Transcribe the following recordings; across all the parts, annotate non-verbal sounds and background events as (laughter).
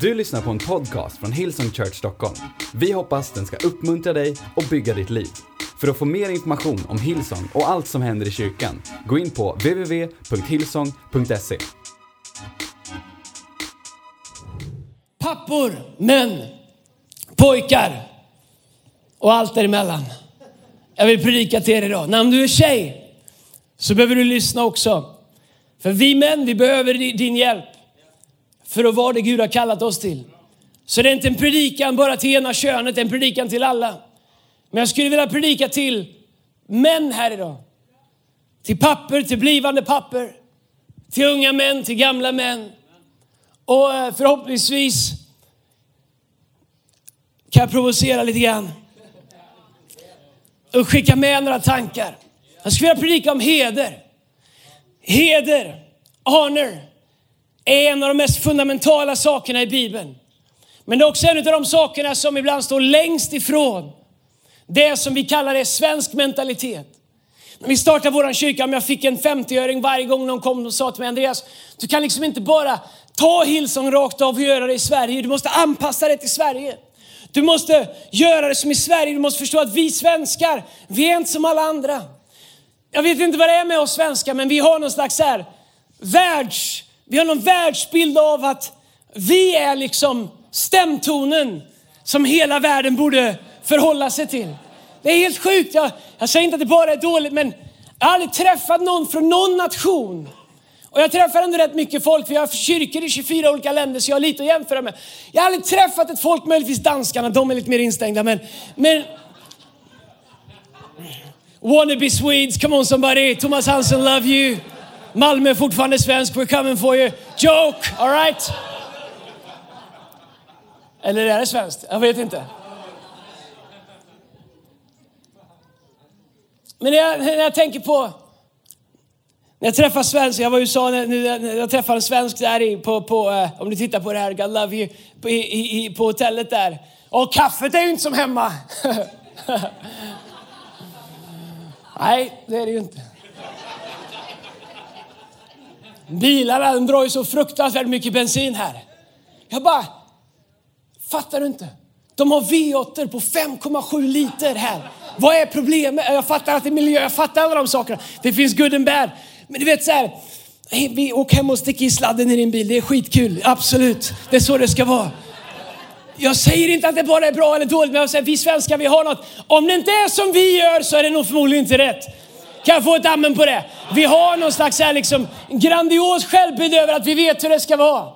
Du lyssnar på en podcast från Hillsong Church Stockholm. Vi hoppas den ska uppmuntra dig och bygga ditt liv. För att få mer information om Hillsong och allt som händer i kyrkan, gå in på www.hillsong.se. Pappor, män, pojkar och allt däremellan. Jag vill predika till er idag. När du är tjej så behöver du lyssna också. För vi män, vi behöver din hjälp för att vara det Gud har kallat oss till. Så det är inte en predikan bara till ena könet, det är en predikan till alla. Men jag skulle vilja predika till män här idag. Till papper, till blivande papper, till unga män, till gamla män. Och eh, förhoppningsvis kan jag provocera lite grann och skicka med några tankar. Jag skulle vilja predika om heder. Heder, honor, är en av de mest fundamentala sakerna i Bibeln. Men det är också en av de sakerna som ibland står längst ifrån det som vi kallar det svensk mentalitet. När vi startade vår kyrka, om jag fick en 50-öring varje gång någon kom och sa till mig, Andreas, du kan liksom inte bara ta Hillsong rakt av och göra det i Sverige. Du måste anpassa det till Sverige. Du måste göra det som i Sverige. Du måste förstå att vi svenskar, vi är inte som alla andra. Jag vet inte vad det är med oss svenskar, men vi har någon slags här världs vi har någon världsbild av att vi är liksom stämtonen som hela världen borde förhålla sig till. Det är helt sjukt. Jag, jag säger inte att det bara är dåligt, men jag har aldrig träffat någon från någon nation. Och jag träffar ändå rätt mycket folk, vi har kyrkor i 24 olika länder, så jag har lite att jämföra med. Jag har aldrig träffat ett folk, möjligtvis danskarna, de är lite mer instängda, men, men Wannabe Swedes, come on somebody, Thomas Hansen, love you. Malmö är fortfarande svensk, we're coming for you. Joke, alright? Eller är det svenskt? Jag vet inte. Men när jag, när jag tänker på, när jag träffar svensk, jag var i USA, när jag träffade en svensk där i, på, på, eh, om du tittar på det här, God love you, på, i, i, på hotellet där. Och kaffet är ju inte som hemma. (laughs) Nej, det är det ju inte. Bilarna de drar ju så fruktansvärt mycket bensin här. Jag bara, fattar du inte? De har V8 på 5,7 liter här. Vad är problemet? Jag fattar att det är miljö, jag fattar alla de sakerna. Det finns good and bad. Men du vet så här, vi åker hem och sticker i sladden i din bil. Det är skitkul, absolut. Det är så det ska vara. Jag säger inte att det bara är bra eller dåligt, men jag säger vi svenskar, vi har något. Om det inte är som vi gör så är det nog förmodligen inte rätt. Kan jag få ett amen på det? Vi har någon slags här liksom grandios självbild över att vi vet hur det ska vara.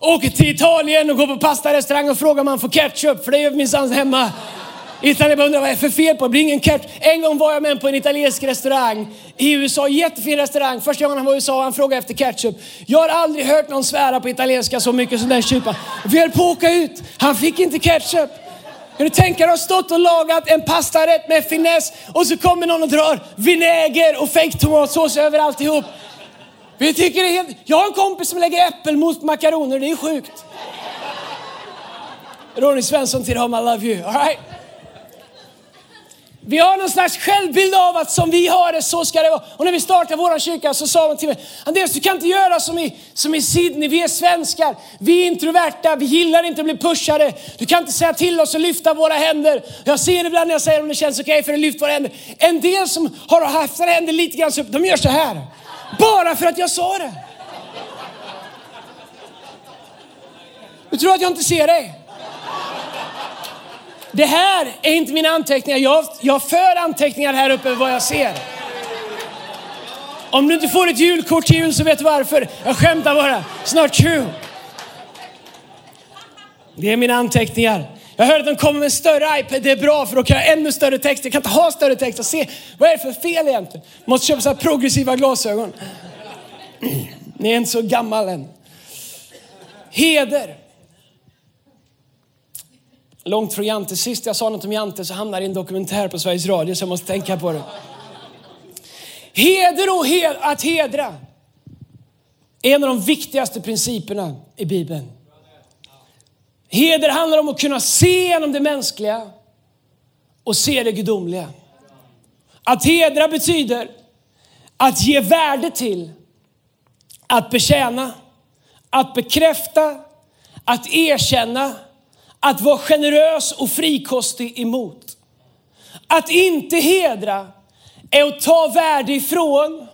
Åker till Italien och går på pastarestaurang och frågar om man får ketchup, för det är minsann hemma. Italien bara undrar vad det är för fel på det? blir ingen ketchup. En gång var jag med på en italiensk restaurang i USA, jättefin restaurang. Första gången han var i USA han frågade efter ketchup. Jag har aldrig hört någon svära på italienska så mycket som den kypan. Vi höll på att åka ut, han fick inte ketchup. Kan du tänka dig att ha stått och lagat en pastarätt med finess och så kommer någon och drar vinäger och fake tomatsås över alltihop. Vi tycker det är helt... Jag har en kompis som lägger äppelmos på makaroner, det är sjukt. Ronny Svensson till dem, I love you. All right? Vi har någon slags självbild av att som vi har det, så ska det vara. Och när vi startade vår kyrka så sa de till mig, Andreas du kan inte göra som i, som i Sydney, vi är svenskar, vi är introverta, vi gillar inte att bli pushade. Du kan inte säga till oss att lyfta våra händer. Jag ser ibland när jag säger om det känns okej okay för att lyfta våra händer. En del som har haft sina händer lite grann så upp, de gör så här. Bara för att jag sa det. Du tror att jag inte ser dig? Det här är inte mina anteckningar. Jag, jag för anteckningar här uppe vad jag ser. Om du inte får ett julkort till jul så vet du varför. Jag skämtar bara. Snart true. Det är mina anteckningar. Jag hörde att de kommer med en större iPad. Det är bra för då kan jag ha ännu större text. Jag kan inte ha större text och se vad är det för fel egentligen. Måste köpa så här progressiva glasögon. (clears throat) Ni är inte så gammal än. Heder. Långt från Jante. Sist jag sa något om Jante så hamnade det i en dokumentär på Sveriges Radio så jag måste tänka på det. Heder och he att hedra är en av de viktigaste principerna i Bibeln. Heder handlar om att kunna se genom det mänskliga och se det gudomliga. Att hedra betyder att ge värde till, att betjäna, att bekräfta, att erkänna, att vara generös och frikostig emot. Att inte hedra är att ta värde ifrån,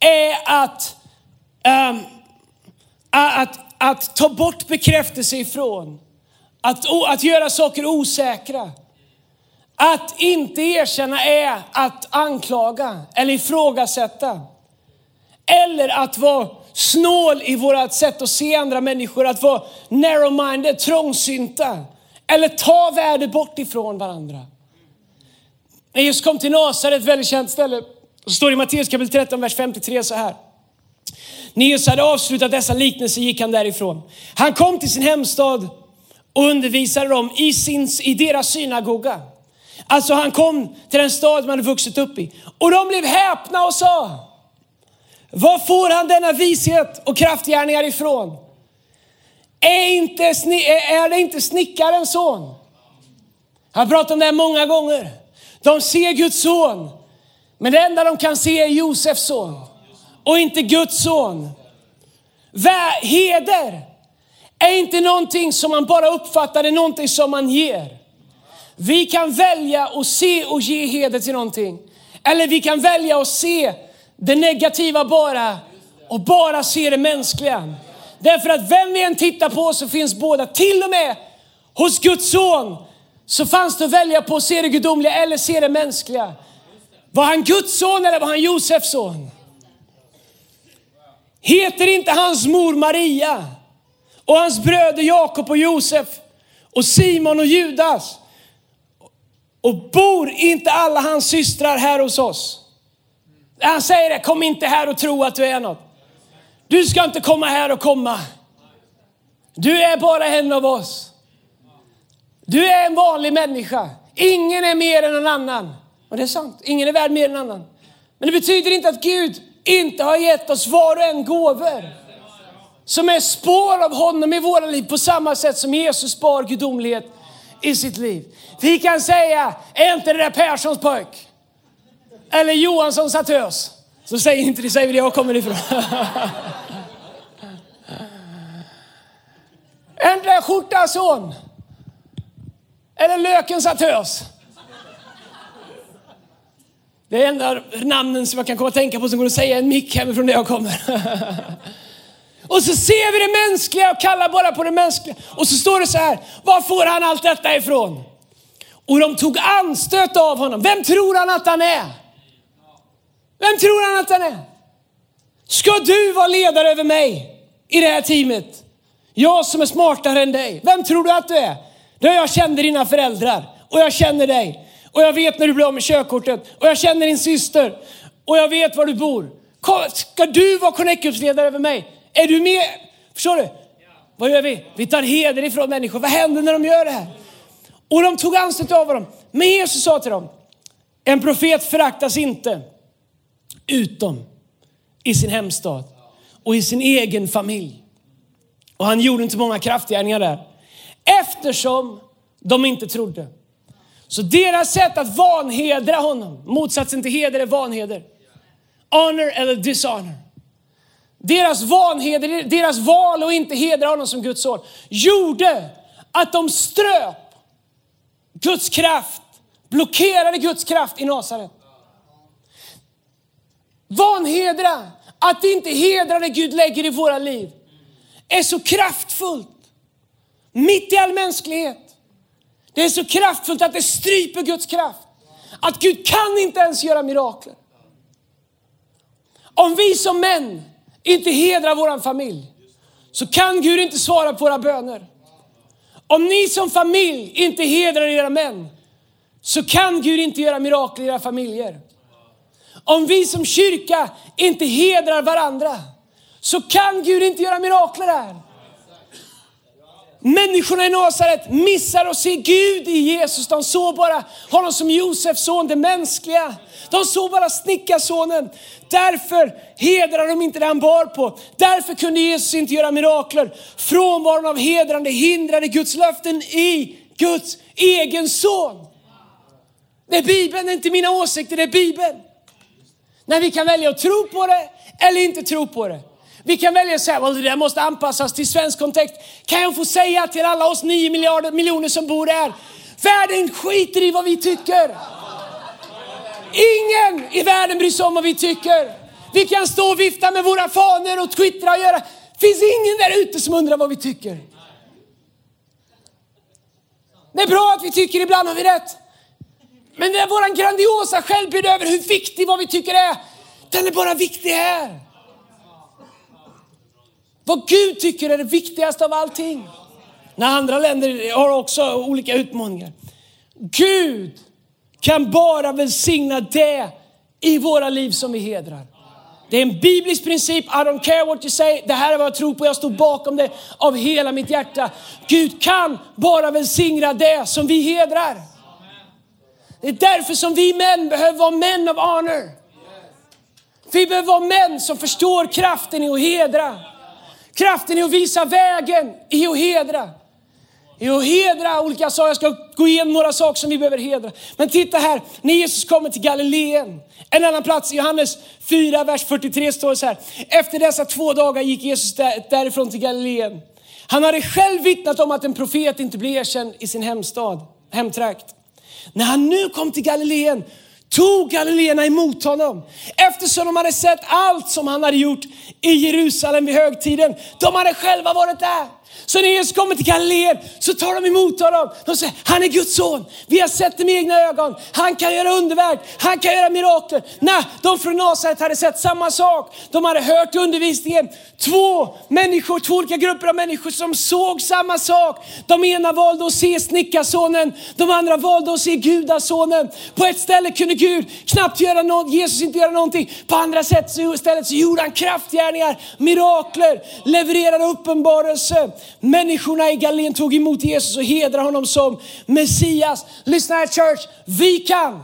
är att, um, att, att ta bort bekräftelse ifrån, att, att göra saker osäkra. Att inte erkänna är att anklaga eller ifrågasätta. Eller att vara snål i vårt sätt att se andra människor, att vara narrow-minded, trångsynta. Eller ta värde bort ifrån varandra. När Jesus kom till Nasaret, ett väldigt känt ställe, så står det i Matteus kapitel 13, vers 53 så här. När Jesus hade avslutat dessa liknelser gick han därifrån. Han kom till sin hemstad och undervisade dem i, sin, i deras synagoga. Alltså han kom till den stad man hade vuxit upp i. Och de blev häpna och sa, var får han denna vishet och kraftgärningar ifrån? Är, inte, är det inte snickarens son? Jag har pratat om det här många gånger. De ser Guds son, men det enda de kan se är Josefs son och inte Guds son. Heder är inte någonting som man bara uppfattar, det är någonting som man ger. Vi kan välja att se och ge heder till någonting. Eller vi kan välja att se det negativa bara och bara se det mänskliga. Därför att vem vi än tittar på så finns båda, till och med hos Guds son så fanns det att välja på att se det gudomliga eller se det mänskliga. Var han Guds son eller var han Josefs son? Heter inte hans mor Maria och hans bröder Jakob och Josef och Simon och Judas? Och bor inte alla hans systrar här hos oss? Han säger det, kom inte här och tro att du är något. Du ska inte komma här och komma. Du är bara en av oss. Du är en vanlig människa. Ingen är mer än någon annan. Och det är sant, ingen är värd mer än någon annan. Men det betyder inte att Gud inte har gett oss var och en gåvor som är spår av honom i våra liv på samma sätt som Jesus spar gudomlighet i sitt liv. Vi kan säga, är inte det där Perssons pojk? Eller Johanssons satös? Så säger inte det, säger var jag kommer ifrån. (laughs) Ändra skjorta son? Eller lökens satös? Det är enda namnen som jag kan komma att tänka på som går att säga en mick hemifrån där jag kommer. (laughs) Och så ser vi det mänskliga och kallar bara på det mänskliga. Och så står det så här, var får han allt detta ifrån? Och de tog anstöt av honom. Vem tror han att han är? Vem tror han att han är? Ska du vara ledare över mig i det här teamet? Jag som är smartare än dig. Vem tror du att du är? Då jag kände dina föräldrar och jag känner dig. Och jag vet när du blir av med körkortet. Och jag känner din syster. Och jag vet var du bor. Ska du vara Connect-ledare över mig? Är du med? Förstår du? Vad gör vi? Vi tar heder ifrån människor. Vad händer när de gör det här? Och de tog anstöt av honom. Men Jesus sa till dem, en profet föraktas inte utom i sin hemstad och i sin egen familj. Och han gjorde inte många kraftgärningar där. Eftersom de inte trodde. Så deras sätt att vanhedra honom, motsatsen till heder är vanheder. Honor eller dishonor. Deras vanheder, deras val att inte hedra honom som Guds son gjorde att de ströp Guds kraft, blockerade Guds kraft i Nasaret. Vanhedra, att inte hedra det Gud lägger i våra liv, är så kraftfullt. Mitt i all mänsklighet. Det är så kraftfullt att det stryper Guds kraft. Att Gud kan inte ens göra mirakler. Om vi som män inte hedrar vår familj så kan Gud inte svara på våra böner. Om ni som familj inte hedrar era män så kan Gud inte göra mirakler i era familjer. Om vi som kyrka inte hedrar varandra så kan Gud inte göra mirakler här. Människorna i Nasaret missar att se Gud i Jesus. De såg bara honom som Josefs son, det mänskliga. De såg bara snickarsonen. Därför hedrar de inte det han bar på. Därför kunde Jesus inte göra mirakler. Frånvaron av hedrande hindrade Guds löften i Guds egen son. Det är Bibeln, det är inte mina åsikter, det är Bibeln. När vi kan välja att tro på det eller inte tro på det. Vi kan välja att säga att det där måste anpassas till svensk kontext. Kan jag få säga till alla oss nio miljarder miljoner som bor här, världen skiter i vad vi tycker. Ingen i världen bryr sig om vad vi tycker. Vi kan stå och vifta med våra fanor och twittra och göra. Det finns ingen där ute som undrar vad vi tycker. Det är bra att vi tycker ibland har vi rätt. Men det är våran grandiosa självbild över hur viktig vad vi tycker är, den är bara viktig här. Vad Gud tycker är det viktigaste av allting. När andra länder har också olika utmaningar. Gud kan bara välsigna det i våra liv som vi hedrar. Det är en biblisk princip, I don't care what you say, det här är vad jag tror på, jag står bakom det av hela mitt hjärta. Gud kan bara välsigna det som vi hedrar. Det är därför som vi män behöver vara män av honor. Vi behöver vara män som förstår kraften i att hedra. Kraften i att visa vägen i att hedra. I att hedra olika saker. Jag ska gå igenom några saker som vi behöver hedra. Men titta här, när Jesus kommer till Galileen. En annan plats i Johannes 4, vers 43 står det så här. Efter dessa två dagar gick Jesus därifrån till Galileen. Han hade själv vittnat om att en profet inte blir erkänd i sin hemstad, hemtrakt. När han nu kom till Galileen tog galileerna emot honom eftersom de hade sett allt som han hade gjort i Jerusalem vid högtiden. De hade själva varit där. Så när Jesus kommer till Galileen så tar de emot honom. De säger, han är Guds son. Vi har sett det med egna ögon. Han kan göra underverk. Han kan göra mirakler. Nej, de från Nasaret hade sett samma sak. De hade hört undervisningen. Två människor, två olika grupper av människor som såg samma sak. De ena valde att se snickarsonen. De andra valde att se gudasonen. På ett ställe kunde Gud knappt göra något, Jesus inte göra någonting. På andra sätt så, stället så gjorde han kraftgärningar, mirakler, levererade uppenbarelse. Människorna i Galileen tog emot Jesus och hedrade honom som Messias. Lyssna här church, vi kan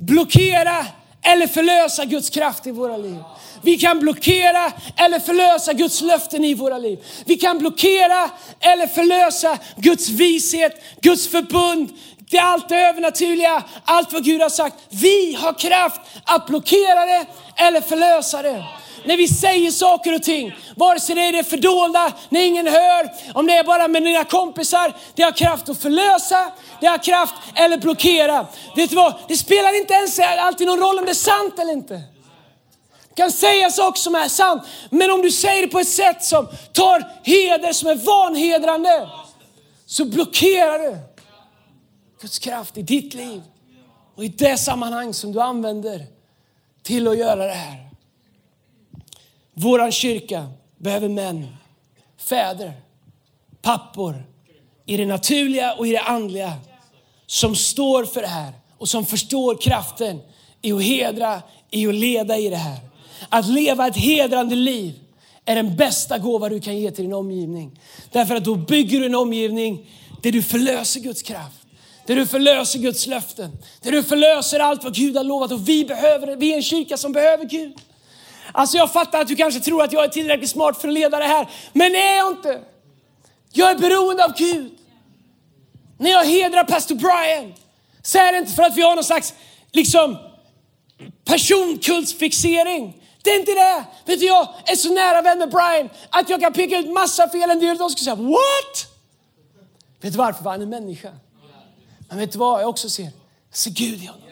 blockera eller förlösa Guds kraft i våra liv. Vi kan blockera eller förlösa Guds löften i våra liv. Vi kan blockera eller förlösa Guds vishet, Guds förbund, det är allt det övernaturliga, allt vad Gud har sagt. Vi har kraft att blockera det eller förlösa det när vi säger saker och ting, vare sig det är det fördolda, när ingen hör, om det är bara med dina kompisar, det har kraft att förlösa, det har kraft eller blockera. Vet du vad, det spelar inte ens alltid någon roll om det är sant eller inte. Det kan säga saker som är sant, men om du säger det på ett sätt som tar heder som är vanhedrande, så blockerar du Guds kraft i ditt liv och i det sammanhang som du använder till att göra det här. Vår kyrka behöver män, fäder, pappor i det naturliga och i det andliga som står för det här och som förstår kraften i att hedra, i att leda i det här. Att leva ett hedrande liv är den bästa gåva du kan ge till din omgivning. Därför att då bygger du en omgivning där du förlöser Guds kraft. Där du förlöser Guds löften. Där du förlöser allt vad Gud har lovat. Och vi behöver Vi är en kyrka som behöver Gud. Alltså jag fattar att du kanske tror att jag är tillräckligt smart för att leda det här. Men det är jag inte. Jag är beroende av Gud. När jag hedrar pastor Brian så är det inte för att vi har någon slags liksom, personkultsfixering. Det är inte det. Vet du, jag är så nära vän med Brian att jag kan peka ut massa fel en del de skulle säga what? Vet du varför? Han är människa. Men vet du vad jag också ser? Jag ser Gud i honom.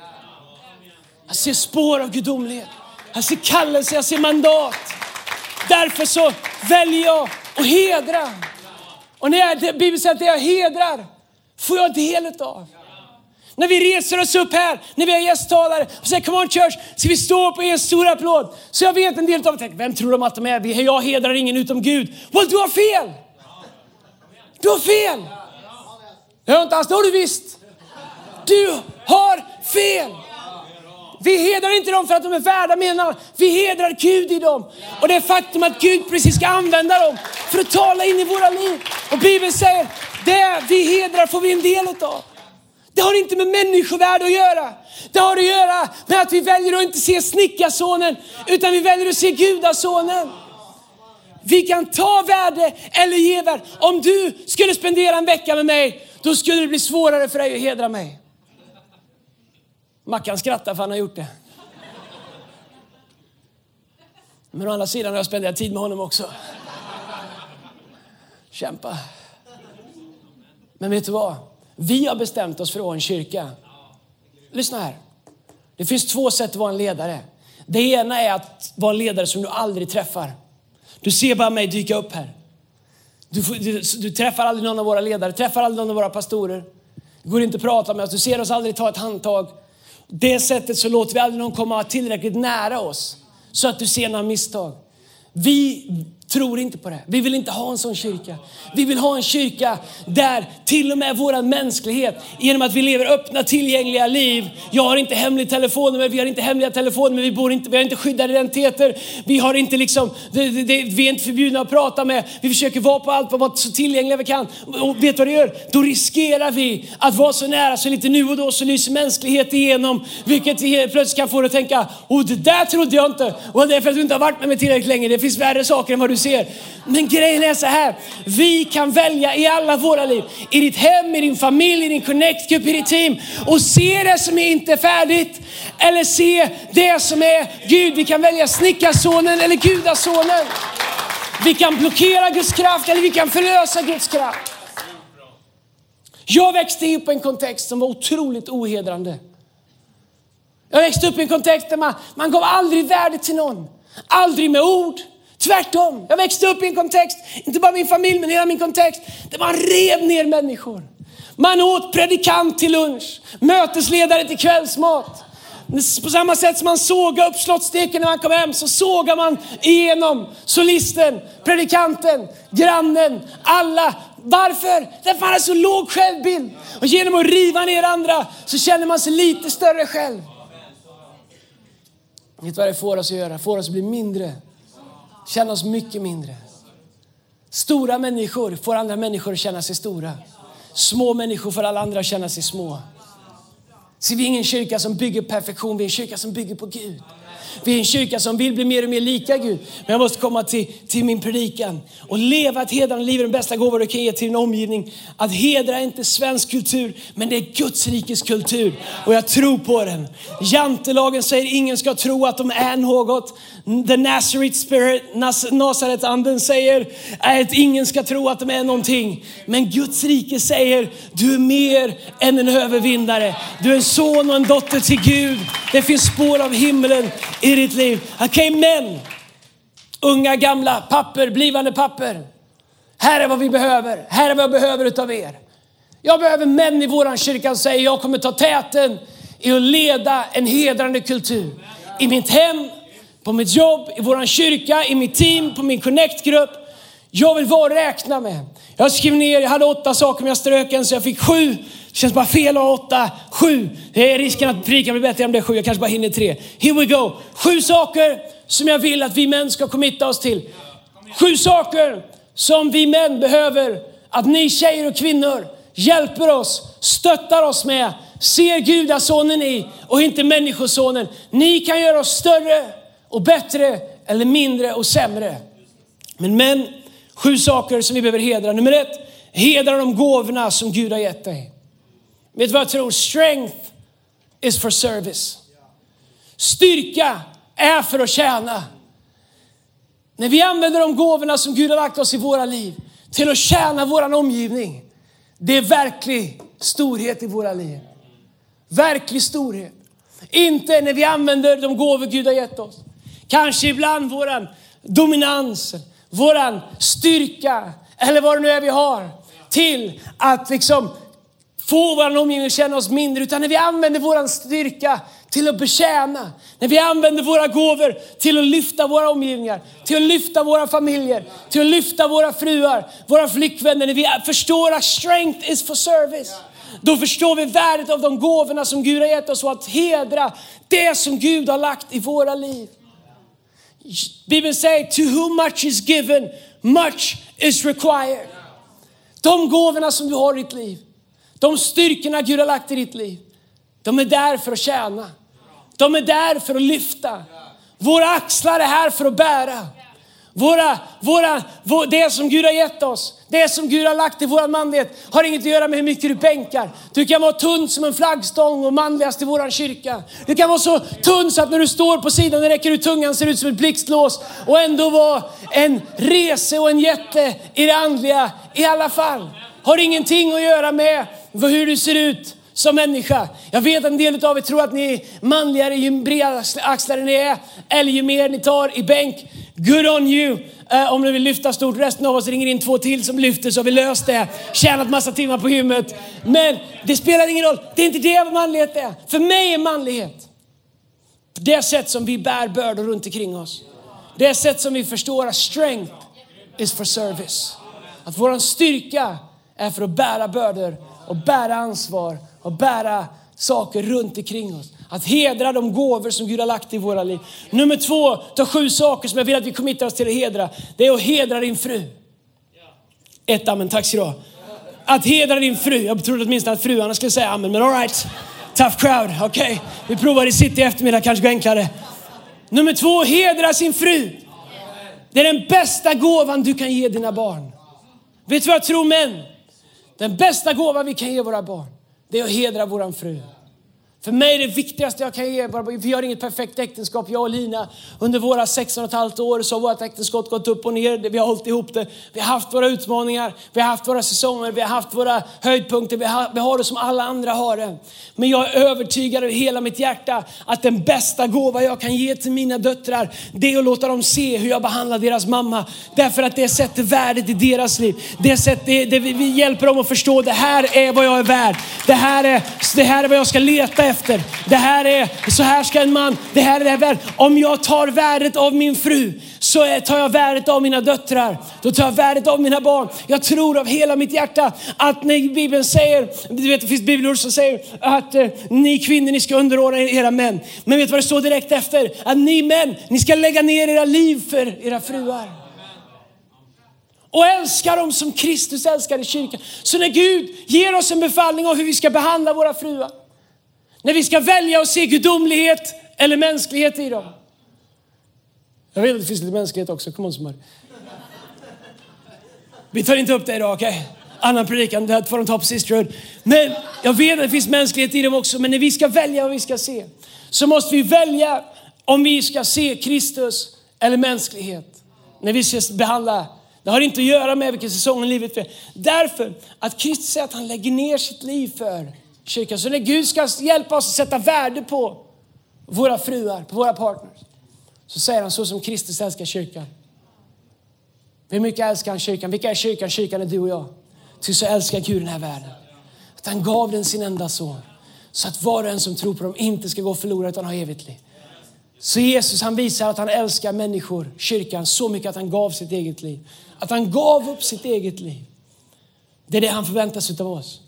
Jag ser spår av gudomlighet. Jag ser kallelse, jag ser mandat. Därför så väljer jag att hedra. Och när jag, Bibeln säger att det jag hedrar får jag del av. När vi reser oss upp här, när vi har gästtalare och säger come on church, ska vi stå upp och ge en stor applåd. Så jag vet en del av dem vem tror de att de är? Jag hedrar ingen utom Gud. Well, du har fel! Du har fel! Det har inte alls, det har du visst. Du har fel! Vi hedrar inte dem för att de är värda mer Vi hedrar Gud i dem. Och det faktum att Gud precis ska använda dem för att tala in i våra liv. Och Bibeln säger, det vi hedrar får vi en del av. Det har inte med människovärde att göra. Det har att göra med att vi väljer att inte se snickarsonen, utan vi väljer att se gudasonen. Vi kan ta värde eller ge värde. Om du skulle spendera en vecka med mig, då skulle det bli svårare för dig att hedra mig. Mackan skrattar för han har gjort det. Men å andra sidan har jag spenderat tid med honom också. Kämpa. Men vet du vad? Vi har bestämt oss för att vara en kyrka. Lyssna här. Det finns två sätt att vara en ledare. Det ena är att vara en ledare som du aldrig träffar. Du ser bara mig dyka upp här. Du, du, du, träffar aldrig någon av våra ledare, träffar aldrig någon av våra pastorer. Det går inte att prata med oss, du ser oss aldrig ta ett handtag. Det sättet så låter vi aldrig någon komma tillräckligt nära oss så att du ser några misstag. Vi tror inte på det. Vi vill inte ha en sån kyrka. Vi vill ha en kyrka där till och med vår mänsklighet, genom att vi lever öppna tillgängliga liv. Jag har inte hemlig telefonnummer, vi har inte hemliga telefonnummer, vi, bor inte, vi har inte skyddade identiteter. Vi, har inte liksom, det, det, vi är inte förbjudna att prata med. Vi försöker vara på allt, vara så tillgängliga vi kan. Och vet du vad det gör? Då riskerar vi att vara så nära så lite nu och då så lyser mänsklighet igenom. Vilket plötsligt kan få dig att tänka, oh det där trodde jag inte. Och det är för att du inte har varit med mig tillräckligt länge. Det finns värre saker än vad du ser. Men grejen är så här, vi kan välja i alla våra liv, i ditt hem, i din familj, i din connectgrupp, i ditt team och se det som är inte färdigt eller se det som är Gud. Vi kan välja snickarsonen eller gudasonen. Vi kan blockera Guds kraft eller vi kan förlösa Guds kraft. Jag växte upp i en kontext som var otroligt ohedrande. Jag växte upp i en kontext där man, man gav aldrig värde till någon. Aldrig med ord, Tvärtom. Jag växte upp i en kontext, inte bara min familj, men hela min kontext, där man rev ner människor. Man åt predikant till lunch, mötesledare till kvällsmat. På samma sätt som man sågade upp slottsteken när man kom hem så sågade man igenom solisten, predikanten, grannen, alla. Varför? Därför att man har så låg självbild. Och genom att riva ner andra så känner man sig lite större själv. Vet du vad det får oss att göra? Får oss att bli mindre känna oss mycket mindre. Stora människor får andra människor att känna sig stora. Små människor får alla andra att känna sig små. Så vi är ingen kyrka som bygger perfektion, vi är en kyrka som bygger på Gud. Vi är en kyrka som vill bli mer och mer lika Gud. Men jag måste komma till, till min predikan. Och leva ett hedrande liv är den bästa gåva du kan ge till din omgivning. Att hedra är inte svensk kultur, men det är Guds rikes kultur. Och jag tror på den. Jantelagen säger ingen ska tro att de är något. The Nazareth spirit, Nasaret-anden säger att ingen ska tro att de är någonting. Men Guds rike säger du är mer än en övervinnare. Du är en son och en dotter till Gud. Det finns spår av himlen i ditt liv. Okej okay, män, unga, gamla, papper, blivande papper. Här är vad vi behöver. Här är vad jag behöver utav er. Jag behöver män i våran kyrka som säger jag kommer ta täten i att leda en hedrande kultur. I mitt hem, på mitt jobb, i våran kyrka, i mitt team, på min connect-grupp. Jag vill vara och räkna med. Jag skrev ner, jag hade åtta saker men jag strök en så jag fick sju. Det känns bara fel att ha åtta, sju. Det är risken att predikan blir bättre om det är sju. Jag kanske bara hinner tre. Here we go. Sju saker som jag vill att vi män ska committa oss till. Sju saker som vi män behöver att ni tjejer och kvinnor hjälper oss, stöttar oss med, ser gudasonen i och inte människosonen. Ni kan göra oss större och bättre eller mindre och sämre. Men män, sju saker som vi behöver hedra. Nummer ett, hedra de gåvorna som Gud har gett dig. Vet du vad jag tror? Strength is for service. Styrka är för att tjäna. När vi använder de gåvorna som Gud har lagt oss i våra liv till att tjäna vår omgivning. Det är verklig storhet i våra liv. Verklig storhet. Inte när vi använder de gåvor Gud har gett oss. Kanske ibland våran dominans, våran styrka eller vad det nu är vi har till att liksom få vår omgivning att känna oss mindre, utan när vi använder vår styrka till att betjäna, när vi använder våra gåvor till att lyfta våra omgivningar, till att lyfta våra familjer, till att lyfta våra fruar, våra flickvänner, när vi förstår att strength is for service. Då förstår vi värdet av de gåvorna som Gud har gett oss och att hedra det som Gud har lagt i våra liv. Bibeln säger, to whom much is given, much is required. De gåvorna som du har i ditt liv, de styrkorna Gud har lagt i ditt liv, de är där för att tjäna. De är där för att lyfta. Våra axlar är här för att bära. Våra, våra, vår, det som Gud har gett oss, det som Gud har lagt i vår manlighet har inget att göra med hur mycket du bänkar. Du kan vara tunn som en flaggstång och manligast i vår kyrka. Du kan vara så tunn så att när du står på sidan och räcker ut tungan ser ut som ett blixtlås och ändå vara en rese och en jätte i det andliga i alla fall. Har ingenting att göra med hur du ser ut som människa. Jag vet att en del av er tror att ni är manligare ju bredare axlar ni är eller ju mer ni tar i bänk. Good on you! Uh, om ni vill lyfta stort. Resten av oss ringer in två till som lyfter så har vi löst det. Tjänat massa timmar på gymmet. Men det spelar ingen roll. Det är inte det vad manlighet är. För mig är manlighet det sätt som vi bär bördor runt omkring oss. Det sätt som vi förstår att strength is for service. Att våran styrka är för att bära bördor och bära ansvar och bära saker runt omkring oss. Att hedra de gåvor som Gud har lagt i våra liv. Nummer två, ta sju saker som jag vill att vi committar oss till att hedra. Det är att hedra din fru. Ett amen, tack ska du ha. Att hedra din fru. Jag trodde åtminstone att fruarna skulle säga amen, men alright. Tough crowd, okej. Okay. Vi provar i city i eftermiddag, kanske går enklare. Nummer två, hedra sin fru. Det är den bästa gåvan du kan ge dina barn. Vet du vad jag tror män? Den bästa gåvan vi kan ge våra barn, det är att hedra våran fru. För mig är det viktigaste jag kan ge, vi har inget perfekt äktenskap, jag och Lina. Under våra 16 och ett halvt år så har vårt äktenskap gått upp och ner, vi har hållit ihop det. Vi har haft våra utmaningar, vi har haft våra säsonger, vi har haft våra höjdpunkter, vi har, vi har det som alla andra har det. Men jag är övertygad över hela mitt hjärta att den bästa gåva jag kan ge till mina döttrar, det är att låta dem se hur jag behandlar deras mamma. Därför att det sätter värdet i deras liv. Det, sätter, det, det, vi hjälper dem att förstå, det här är vad jag är värd. Det här är, det här är vad jag ska leta efter efter. Det här är, så här ska en man, det här är det här Om jag tar värdet av min fru så tar jag värdet av mina döttrar. Då tar jag värdet av mina barn. Jag tror av hela mitt hjärta att när Bibeln säger, du vet det finns bibelord som säger att eh, ni kvinnor ni ska underordna era män. Men vet du vad det står direkt efter? Att ni män, ni ska lägga ner era liv för era fruar och älska dem som Kristus älskade kyrkan. Så när Gud ger oss en befallning om hur vi ska behandla våra fruar, när vi ska välja och se gudomlighet eller mänsklighet i dem. Jag vet att det finns lite mänsklighet också. Kom on, smör. Vi tar inte upp det idag, okej? Okay? Annan predikan, det får de ta på Sisterhood. Men jag vet att det finns mänsklighet i dem också. Men när vi ska välja vad vi ska se så måste vi välja om vi ska se Kristus eller mänsklighet. När vi ska behandla det har inte att göra med vilken säsong i livet vi är. Därför att Kristus säger att han lägger ner sitt liv för kyrkan. Så när Gud ska hjälpa oss att sätta värde på våra fruar, på våra partners, så säger han så som Kristus älskar kyrkan. Hur mycket älskar han kyrkan? Vilka är kyrkan? Kyrkan är du och jag. Ty så älskar Gud den här världen. Att han gav den sin enda son. Så att var och en som tror på dem inte ska gå förlorad utan ha evigt liv. Så Jesus han visar att han älskar människor, kyrkan, så mycket att han gav sitt eget liv. Att han gav upp sitt eget liv. Det är det han förväntar sig av oss.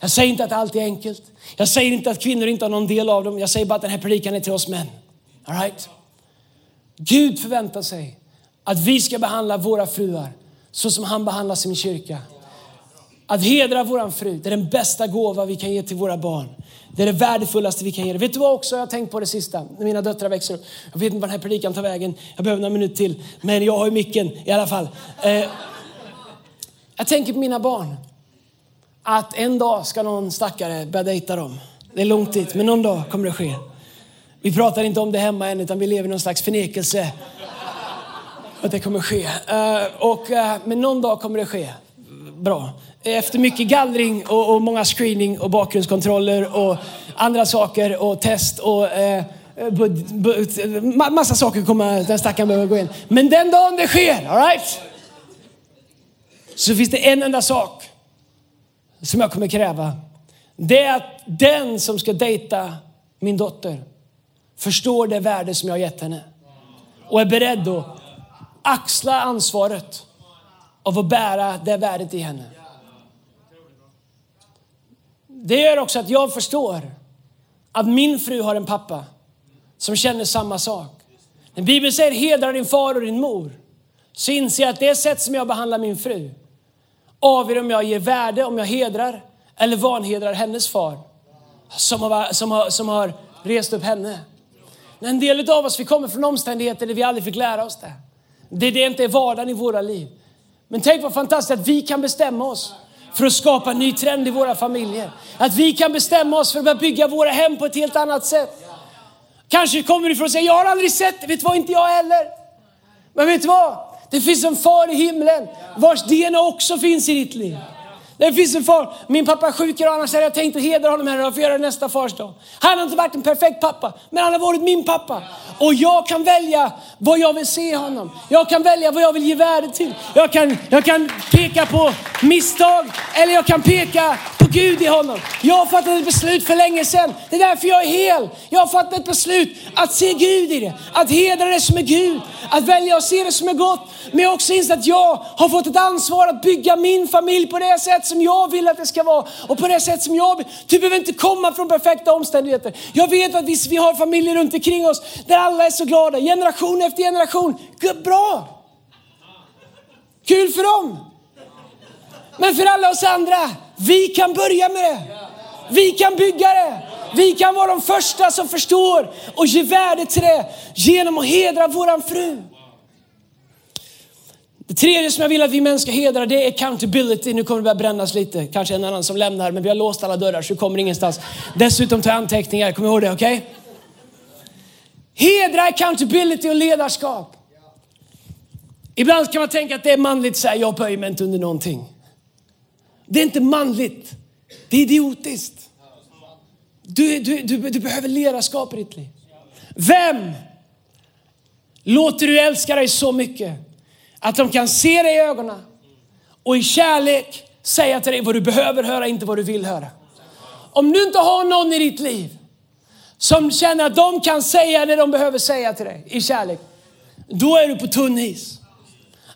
Jag säger inte att allt är enkelt. Jag säger inte att kvinnor inte har någon del av dem. Jag säger bara att den här predikan är till oss män. All right? Gud förväntar sig att vi ska behandla våra fruar så som han behandlar sin kyrka. Att hedra våran fru, det är den bästa gåva vi kan ge till våra barn. Det är det värdefullaste vi kan ge. Vet du vad också jag har tänkt på det sista, när mina döttrar växer upp. Jag vet inte var den här predikan tar vägen. Jag behöver några minuter till. Men jag har ju micken i alla fall. Eh, jag tänker på mina barn att en dag ska någon stackare börja dejta dem. Det är långt dit, men någon dag kommer det ske. Vi pratar inte om det hemma än, utan vi lever i någon slags förnekelse att det kommer ske. Uh, och, uh, men någon dag kommer det ske. Bra. Efter mycket gallring och, och många screening och bakgrundskontroller och andra saker och test och uh, massa saker kommer den stackaren behöva gå in. Men den dagen det sker, alright? Så finns det en enda sak som jag kommer kräva, det är att den som ska dejta min dotter förstår det värde som jag har gett henne och är beredd att axla ansvaret av att bära det värdet i henne. Det gör också att jag förstår att min fru har en pappa som känner samma sak. När Bibeln säger hedra din far och din mor så inser jag att det sätt som jag behandlar min fru avgör om jag ger värde, om jag hedrar eller vanhedrar hennes far som har, som har, som har rest upp henne. En del av oss vi kommer från omständigheter där vi aldrig fick lära oss det. Det, det inte är vardagen i våra liv. Men tänk vad fantastiskt att vi kan bestämma oss för att skapa en ny trend i våra familjer. Att vi kan bestämma oss för att börja bygga våra hem på ett helt annat sätt. Kanske kommer du ifrån och säger, jag har aldrig sett det, vet du vad, inte jag heller. Men vet du vad? Det finns en far i himlen vars DNA också finns i ditt liv. Det finns en far. Min pappa är sjuk idag, annars hade jag tänkt att hedra honom här och få göra det nästa fars dag. Han har inte varit en perfekt pappa, men han har varit min pappa. Och jag kan välja vad jag vill se honom. Jag kan välja vad jag vill ge värde till. Jag kan, jag kan peka på misstag, eller jag kan peka på Gud i honom. Jag har fattat ett beslut för länge sedan. Det är därför jag är hel. Jag har fattat ett beslut att se Gud i det. Att hedra det som är Gud. Att välja att se det som är gott. Men jag har också insett att jag har fått ett ansvar att bygga min familj på det sätt som jag vill att det ska vara. Och på det sätt som jag vill. Du behöver inte komma från perfekta omständigheter. Jag vet att vi, vi har familjer runt omkring oss där alla är så glada. Generation efter generation. Bra! Kul för dem! Men för alla oss andra, vi kan börja med det. Vi kan bygga det. Vi kan vara de första som förstår och ge värde till det genom att hedra våran fru. Det tredje som jag vill att vi män ska hedra det är accountability. Nu kommer det börja brännas lite. Kanske en annan som lämnar, men vi har låst alla dörrar så du kommer ingenstans. Dessutom ta anteckningar, kom ihåg det, okej? Okay? Hedra accountability och ledarskap. Ibland kan man tänka att det är manligt att säga jag böjer mig inte under någonting. Det är inte manligt. Det är idiotiskt. Du, du, du, du behöver ledarskap i ditt liv. Vem låter du älska dig så mycket att de kan se dig i ögonen och i kärlek säga till dig vad du behöver höra, inte vad du vill höra. Om du inte har någon i ditt liv som känner att de kan säga det de behöver säga till dig i kärlek, då är du på tunn is.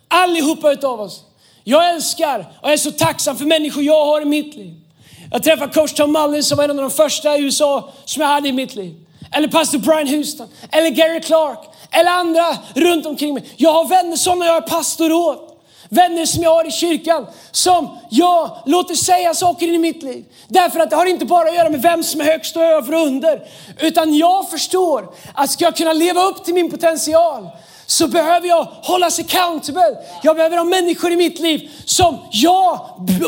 Allihopa utav oss jag älskar och är så tacksam för människor jag har i mitt liv. Jag träffade coach Tom Mullins som var en av de första i USA som jag hade i mitt liv. Eller pastor Brian Houston, eller Gary Clark, eller andra runt omkring mig. Jag har vänner som jag är pastor åt. Vänner som jag har i kyrkan som jag låter säga saker in i mitt liv. Därför att det har inte bara att göra med vem som är högst och över och under. Utan jag förstår att ska jag kunna leva upp till min potential så behöver jag hållas accountable. Jag behöver ha människor i mitt liv som jag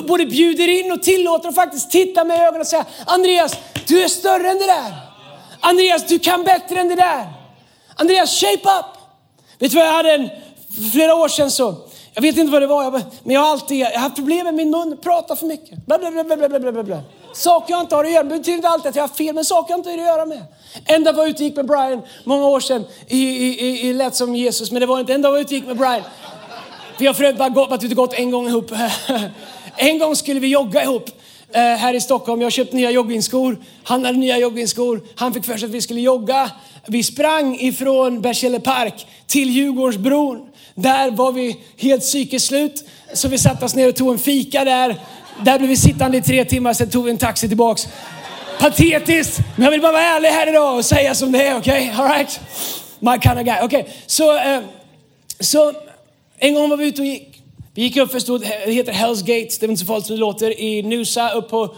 både bjuder in och tillåter och faktiskt titta mig i ögonen och säga Andreas, du är större än det där. Andreas, du kan bättre än det där. Andreas, shape up. Vet du vad jag hade en, flera år sedan så, jag vet inte vad det var, men jag har alltid jag har haft problem med min mun, pratar för mycket. Bla, bla, bla, bla, bla, bla, bla. Saker jag inte har att göra med, det betyder inte alltid att jag har fel, men saker jag inte har att göra med. En dag var jag ute och gick med Brian, många år sedan, i, i, i, i lät som Jesus, men det var inte en dag var jag ute och gick med Brian. Vi har för övrigt bara varit ute och gått en gång ihop. (laughs) en gång skulle vi jogga ihop eh, här i Stockholm. Jag köpte nya joggingskor. Han hade nya joggingskor. Han fick för sig att vi skulle jogga. Vi sprang ifrån Berzelii park till Djurgårdsbron. Där var vi helt psykiskt slut. Så vi satte oss ner och tog en fika där. Där blev vi sittande i tre timmar, sen tog vi en taxi tillbaks. Patetiskt, men jag vill bara vara ärlig här idag och säga som det är, okej? Okay? Alright? My kind of guy. Okej, okay. så, eh, så en gång var vi ute och gick. Vi gick upp för stort, det heter Hells Gates, det är inte så farligt som det låter, i Nusa upp på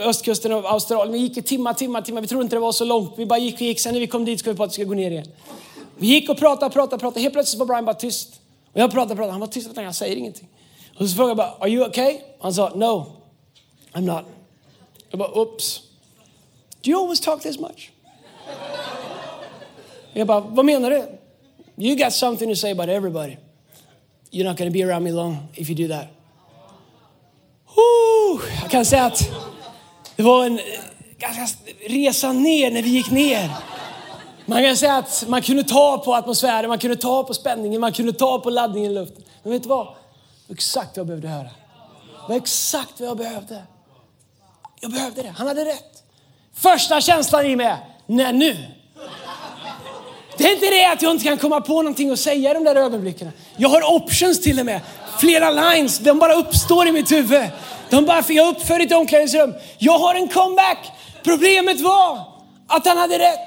östkusten av Australien. Vi gick i timmar, timmar, timmar. Vi trodde inte det var så långt. Vi bara gick och gick. Sen när vi kom dit ska vi på att vi skulle gå ner igen. Vi gick och pratade, pratade, pratade. Helt plötsligt var Brian bara tyst. Och jag pratade, pratade. Han var tyst. Jag säger ingenting. Och så frågade jag bara, are you okay? Han sa, no, I'm not. Jag bara, oops. Do you always talk this much? Jag bara, vad menar du? You got something to say about everybody. You're not going to be around me long if you do that. Jag kan säga att det var en eh, ganska resa ner när vi gick ner. Man kan säga att man kunde ta på atmosfären, man kunde ta på spänningen, man kunde ta på laddningen i luften. Men vet du vad? Det var exakt vad jag behövde höra. Det var exakt vad jag behövde. Jag behövde det. Han hade rätt. Första känslan i mig nej nu. Det är inte det att jag inte kan komma på någonting att säga i de där ögonblicken. Jag har options till och med. Flera lines, de bara uppstår i mitt huvud. De bara, för jag uppför ett omklädningsrum. Jag har en comeback. Problemet var att han hade rätt.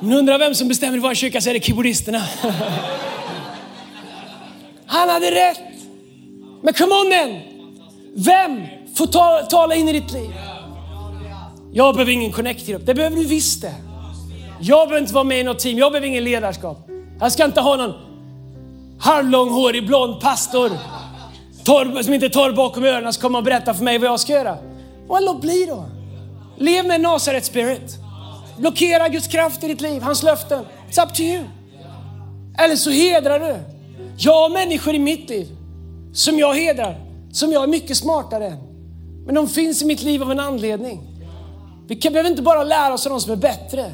Om ni undrar vem som bestämmer i vår kyrka så är det keyboardisterna. Han hade rätt. Men come on man! Vem får ta, tala in i ditt liv? Jag behöver ingen connect-grupp. Det behöver du visst det. Jag behöver inte vara med i något team, jag behöver ingen ledarskap. Jag ska inte ha någon halvlånghårig blond pastor torr, som inte är torr bakom öronen som kommer och berätta för mig vad jag ska göra. Och låt bli då. Lev med Nasaret spirit. Blockera Guds kraft i ditt liv, hans löften. It's up to you. Eller så hedrar du. Jag har människor i mitt liv som jag hedrar, som jag är mycket smartare än. Men de finns i mitt liv av en anledning. Vi kan, behöver inte bara lära oss av de som är bättre.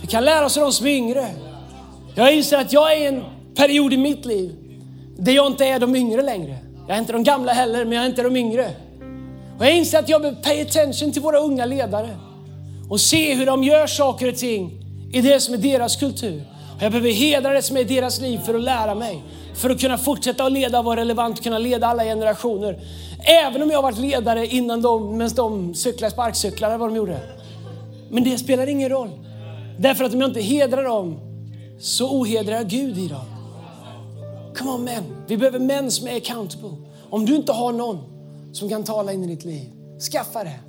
Vi kan lära oss av de som är yngre. Jag inser att jag är i en period i mitt liv där jag inte är de yngre längre. Jag är inte de gamla heller, men jag är inte de yngre. Och jag inser att jag behöver pay attention till våra unga ledare och se hur de gör saker och ting i det som är deras kultur. Och jag behöver hedra det som är deras liv för att lära mig. För att kunna fortsätta att leda och vara relevant och kunna leda alla generationer. Även om jag har varit ledare innan de, medan de cyklade sparkcyklar eller vad de gjorde. Men det spelar ingen roll. Därför att om jag inte hedrar dem så ohedrar jag Gud i dem. Come on män. Vi behöver män som är accountable. Om du inte har någon som kan tala in i ditt liv, skaffa det.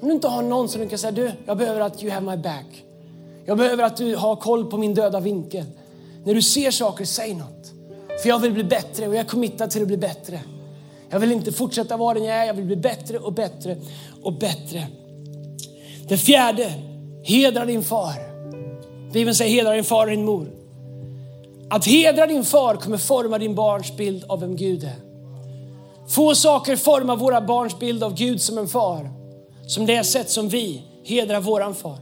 Om du inte har någon som du kan säga, du, jag behöver att you have my back. Jag behöver att du har koll på min döda vinkel. När du ser saker, säg något. För jag vill bli bättre och jag är committad till att bli bättre. Jag vill inte fortsätta vara den jag är, jag vill bli bättre och bättre och bättre. Det fjärde, hedra din far. Bibeln säger hedra din far och din mor. Att hedra din far kommer forma din barns bild av vem Gud är. Få saker formar våra barns bild av Gud som en far. Som det sätt som vi hedrar våran far.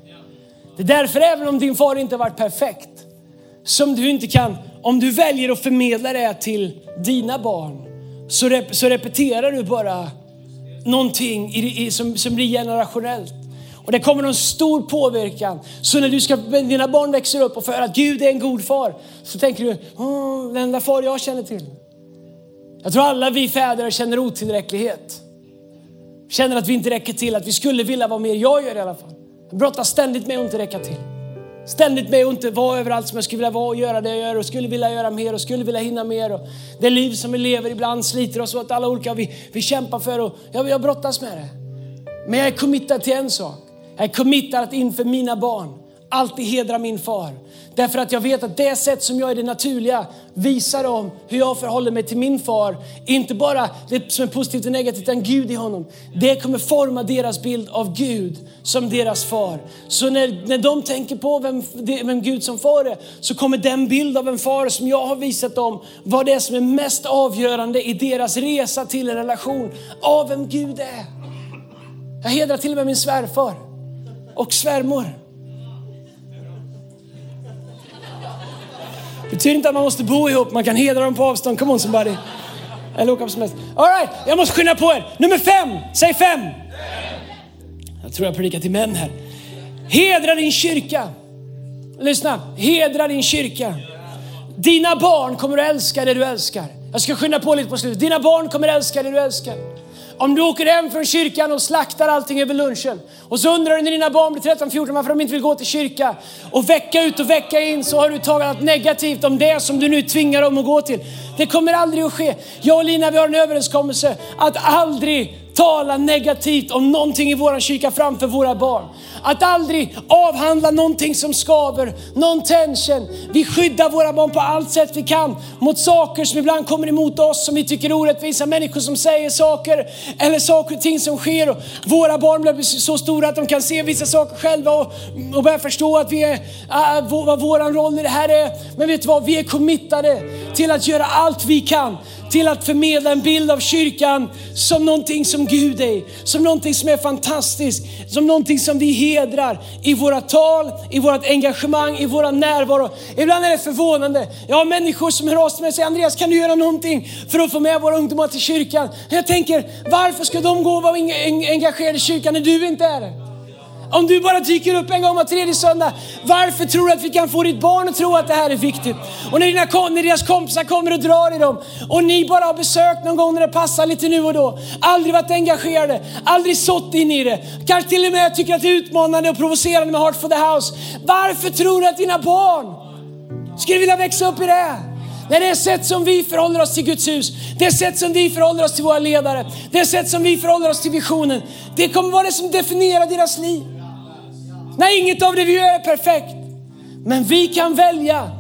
Det är därför även om din far inte har varit perfekt, som du inte kan, om du väljer att förmedla det till dina barn, så, rep, så repeterar du bara någonting i, i, som, som blir generationellt. Och det kommer en stor påverkan. Så när du ska, dina barn växer upp och får höra att Gud är en god far, så tänker du, oh, den enda far jag känner till. Jag tror alla vi fäder känner otillräcklighet. Känner att vi inte räcker till, att vi skulle vilja vara mer. Jag gör det i alla fall. Jag brottas ständigt med att inte räcka till. Ständigt med att inte vara överallt som jag skulle vilja vara och göra det jag gör och skulle vilja göra mer och skulle vilja hinna mer. Och det liv som vi lever ibland sliter oss åt alla olika vi, vi kämpar för och jag, jag brottas med det. Men jag är committad till en sak. Jag är committad att inför mina barn alltid hedra min far. Därför att jag vet att det sätt som jag är det naturliga visar om hur jag förhåller mig till min far. Inte bara det som är positivt och negativt, utan Gud i honom. Det kommer forma deras bild av Gud som deras far. Så när, när de tänker på vem, vem Gud som far är, så kommer den bild av en far som jag har visat dem vara det som är mest avgörande i deras resa till en relation av vem Gud är. Jag hedrar till och med min svärfar och svärmor. Det betyder inte att man måste bo ihop, man kan hedra dem på avstånd. Come on somebody. Eller åka på semester. All right, jag måste skynda på er. Nummer fem, säg fem. Jag tror jag predikar till män här. Hedra din kyrka. Lyssna, hedra din kyrka. Dina barn kommer att älska det du älskar. Jag ska skynda på lite på slutet. Dina barn kommer att älska det du älskar. Om du åker hem från kyrkan och slaktar allting över lunchen och så undrar du när dina barn blir 13-14 varför de inte vill gå till kyrka och vecka ut och vecka in så har du talat negativt om det som du nu tvingar dem att gå till. Det kommer aldrig att ske. Jag och Lina vi har en överenskommelse att aldrig tala negativt om någonting i våran kyrka framför våra barn. Att aldrig avhandla någonting som skaver, någon tension. Vi skyddar våra barn på allt sätt vi kan mot saker som ibland kommer emot oss som vi tycker är orättvisa. Människor som säger saker eller saker och ting som sker. Och våra barn blir så stora att de kan se vissa saker själva och, och börja förstå att vi är, äh, vad vår roll i det här är. Men vet du vad, vi är committade till att göra allt vi kan till att förmedla en bild av kyrkan som någonting som Gud är, som någonting som är fantastiskt, som någonting som vi hedrar i våra tal, i vårt engagemang, i våra närvaro. Ibland är det förvånande. Jag har människor som hör av sig och säger Andreas kan du göra någonting för att få med våra ungdomar till kyrkan? Jag tänker varför ska de gå och vara engagerade i kyrkan när du inte är det? Om du bara dyker upp en gång var tredje söndag, varför tror du att vi kan få ditt barn att tro att det här är viktigt? Och när, dina, när deras kompisar kommer och drar i dem och ni bara har besökt någon gång när det passar lite nu och då, aldrig varit engagerade, aldrig sått in i det, kanske till och med tycker att det är utmanande och provocerande med Heart for the House. Varför tror du att dina barn skulle vilja växa upp i det? När det är sätt som vi förhåller oss till Guds hus, det sätt som vi förhåller oss till våra ledare, det sätt som vi förhåller oss till visionen. Det kommer vara det som definierar deras liv. När inget av det vi gör är perfekt. Men vi kan välja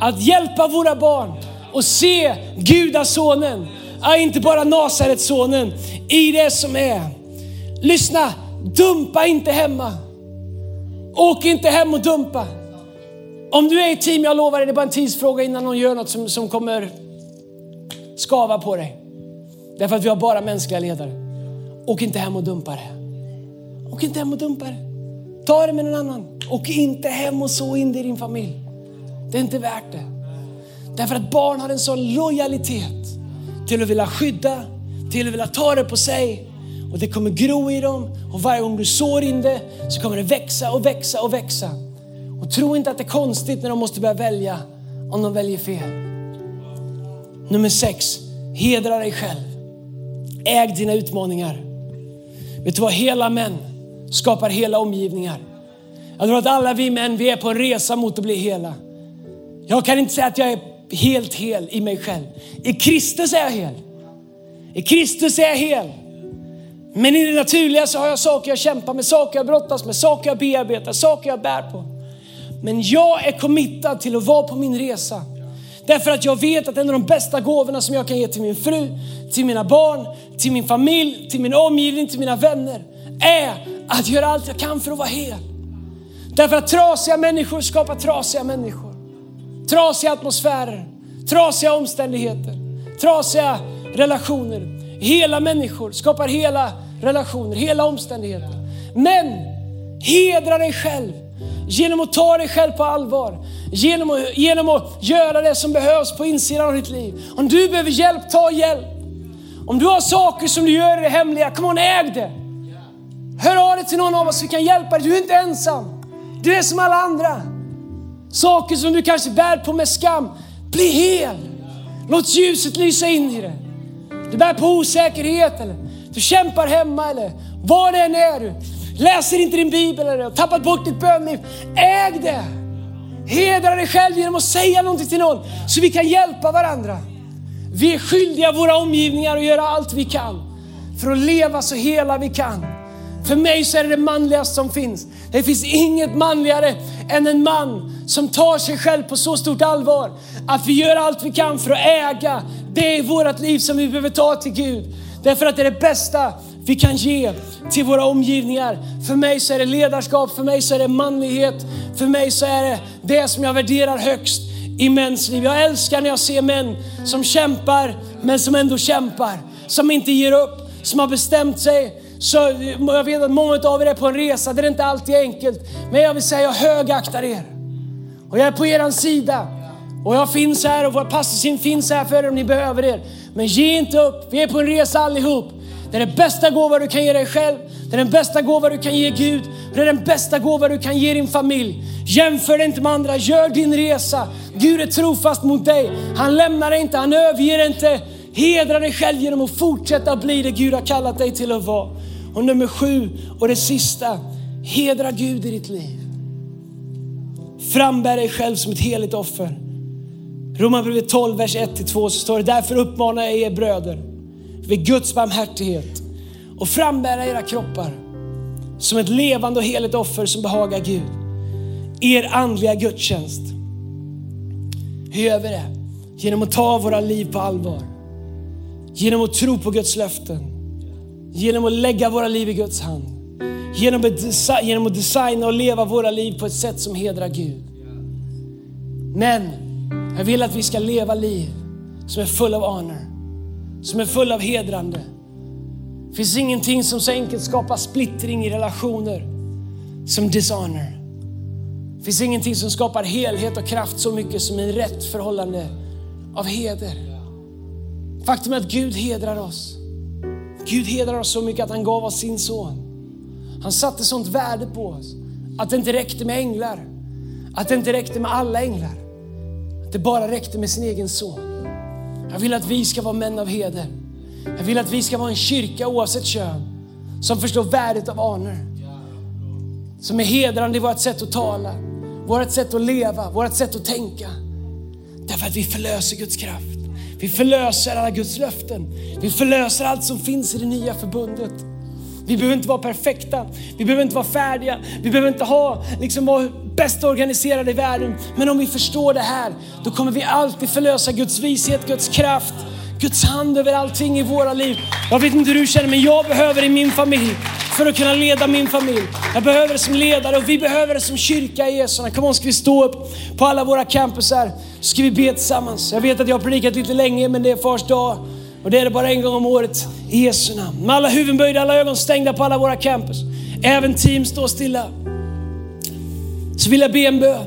att hjälpa våra barn och se gudasonen, ja, inte bara Nasaretsonen, i det som är. Lyssna, dumpa inte hemma. Åk inte hem och dumpa. Om du är i team, jag lovar dig, det är bara en tidsfråga innan någon gör något som, som kommer skava på dig. Därför att vi har bara mänskliga ledare. Åk inte hem och dumpa det. Åk inte hem och dumpa det. Ta det med någon annan. Åk inte hem och så in det i din familj. Det är inte värt det. Därför att barn har en sån lojalitet till att vilja skydda, till att vilja ta det på sig. Och det kommer gro i dem och varje gång du sår in det så kommer det växa och växa och växa. Och tro inte att det är konstigt när de måste börja välja om de väljer fel. Nummer sex, hedra dig själv. Äg dina utmaningar. Vet du vad? Hela män skapar hela omgivningar. Jag tror att alla vi män, vi är på en resa mot att bli hela. Jag kan inte säga att jag är helt hel i mig själv. I Kristus är jag hel. I Kristus är jag hel. Men i det naturliga så har jag saker jag kämpar med, saker jag brottas med, saker jag bearbetar, saker jag bär på. Men jag är committad till att vara på min resa. Därför att jag vet att en av de bästa gåvorna som jag kan ge till min fru, till mina barn, till min familj, till min omgivning, till mina vänner är att göra allt jag kan för att vara hel. Därför att trasiga människor skapar trasiga människor. Trasiga atmosfärer, trasiga omständigheter, trasiga relationer. Hela människor skapar hela relationer, hela omständigheter. Men hedra dig själv genom att ta dig själv på allvar. Genom att, genom att göra det som behövs på insidan av ditt liv. Om du behöver hjälp, ta hjälp. Om du har saker som du gör i det hemliga, kom on, äg det. Hör av dig till någon av oss, vi kan hjälpa dig. Du är inte ensam. Du är som alla andra. Saker som du kanske bär på med skam, bli hel. Låt ljuset lysa in i det. Du bär på osäkerhet eller du kämpar hemma eller vad det än är du. Läser inte din bibel eller har tappat bort ditt bönliv. Äg det. Hedra dig själv genom att säga någonting till någon så vi kan hjälpa varandra. Vi är skyldiga våra omgivningar att göra allt vi kan för att leva så hela vi kan. För mig så är det det manligaste som finns. Det finns inget manligare än en man som tar sig själv på så stort allvar att vi gör allt vi kan för att äga det i vårt liv som vi behöver ta till Gud. Därför att det är det bästa vi kan ge till våra omgivningar. För mig så är det ledarskap, för mig så är det manlighet, för mig så är det det som jag värderar högst i mäns liv. Jag älskar när jag ser män som kämpar, men som ändå kämpar. Som inte ger upp, som har bestämt sig. Så jag vet att många av er är på en resa där det inte alltid är enkelt. Men jag vill säga, jag högaktar er. Och jag är på er sida. Och jag finns här och vår pastorsin finns här för er om ni behöver er. Men ge inte upp, vi är på en resa allihop. Det är den bästa gåva du kan ge dig själv. Det är den bästa gåva du kan ge Gud. Det är den bästa gåva du kan ge din familj. Jämför dig inte med andra, gör din resa. Gud är trofast mot dig. Han lämnar dig inte, han överger dig inte. Hedra dig själv genom att fortsätta bli det Gud har kallat dig till att vara. Och nummer sju och det sista, hedra Gud i ditt liv. Frambär dig själv som ett heligt offer. Romarbrevet 12, vers 1-2 så står det, därför uppmanar jag er bröder vid Guds barmhärtighet och frambära era kroppar som ett levande och heligt offer som behagar Gud. Er andliga gudstjänst. Hur gör vi det? Genom att ta våra liv på allvar. Genom att tro på Guds löften. Genom att lägga våra liv i Guds hand. Genom att, genom att designa och leva våra liv på ett sätt som hedrar Gud. Men jag vill att vi ska leva liv som är full av honor som är full av hedrande. Det finns ingenting som så enkelt skapar splittring i relationer som dishonor. Det finns ingenting som skapar helhet och kraft så mycket som en rätt förhållande av heder. Faktum är att Gud hedrar oss. Gud hedrar oss så mycket att han gav oss sin son. Han satte sånt värde på oss att det inte räckte med änglar. Att det inte räckte med alla änglar. Att det bara räckte med sin egen son. Jag vill att vi ska vara män av heder. Jag vill att vi ska vara en kyrka oavsett kön som förstår värdet av anor. Som är hedrande i vårt sätt att tala, vårt sätt att leva, vårt sätt att tänka. Därför att vi förlöser Guds kraft. Vi förlöser alla Guds löften. Vi förlöser allt som finns i det nya förbundet. Vi behöver inte vara perfekta, vi behöver inte vara färdiga, vi behöver inte ha, liksom, vara bäst organiserade i världen. Men om vi förstår det här, då kommer vi alltid förlösa Guds vishet, Guds kraft, Guds hand över allting i våra liv. Jag vet inte hur du känner, men jag behöver i min familj för att kunna leda min familj. Jag behöver det som ledare och vi behöver det som kyrka i Jesu namn. Kom on, ska vi stå upp på alla våra campusar så ska vi be tillsammans. Jag vet att jag har predikat lite länge, men det är fars dag. Och det är det bara en gång om året i Jesu namn. Med alla huvuden böjda, alla ögon stängda på alla våra campus. Även team står stilla. Så vill jag be en bön.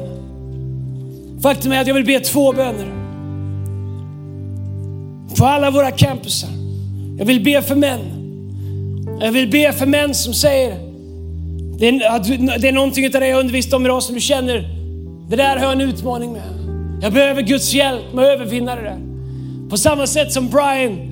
Faktum är att jag vill be två böner. På alla våra campusar. Jag vill be för män. Jag vill be för män som säger, det är, det är någonting av det jag undervisat om idag som du känner, det där har jag en utmaning med. Jag behöver Guds hjälp med att övervinna det där. På samma sätt som Brian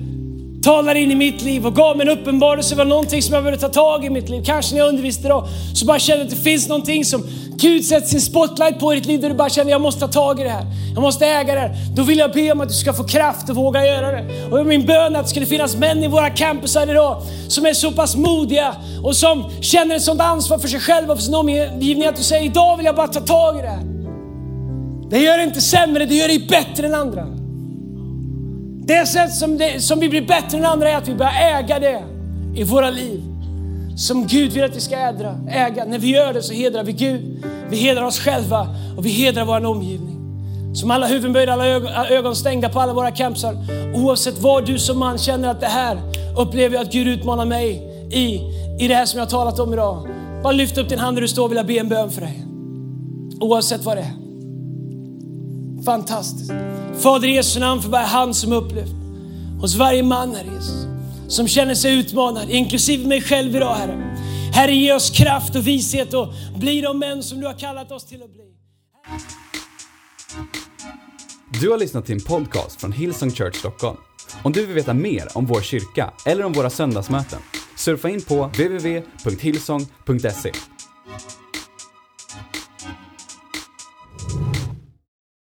talar in i mitt liv och gav mig en uppenbarelse över någonting som jag behövde ta tag i i mitt liv. Kanske när jag undervisade idag så bara kände att det finns någonting som Gud sätter sin spotlight på i ditt liv där du bara känner jag måste ta tag i det här. Jag måste äga det här. Då vill jag be om att du ska få kraft och våga göra det. Och min bön är att det skulle finnas män i våra campusar idag som är så pass modiga och som känner ett sånt ansvar för sig själva och för sin omgivning att du säger idag vill jag bara ta tag i det här. Det gör det inte sämre, det gör dig bättre än andra. Det sätt som, det, som vi blir bättre än andra är att vi börjar äga det i våra liv. Som Gud vill att vi ska ädra, äga. När vi gör det så hedrar vi Gud, vi hedrar oss själva och vi hedrar vår omgivning. Som alla huvuden böjda, alla ögon, ögon stängda på alla våra campsar. Oavsett vad du som man känner att det här upplever jag att Gud utmanar mig i, i det här som jag har talat om idag. Bara lyft upp din hand där du står och vill jag be en bön för dig. Oavsett vad det är. Fantastiskt. Fader i Jesu namn för varje hand som upplevt hos varje man, Herre Jesus, som känner sig utmanad, inklusive mig själv idag, Herre. Herre, ge oss kraft och vishet och bli de män som du har kallat oss till att bli. Du har lyssnat till en podcast från Hillsong Church Stockholm. Om du vill veta mer om vår kyrka eller om våra söndagsmöten, surfa in på www.hillsong.se.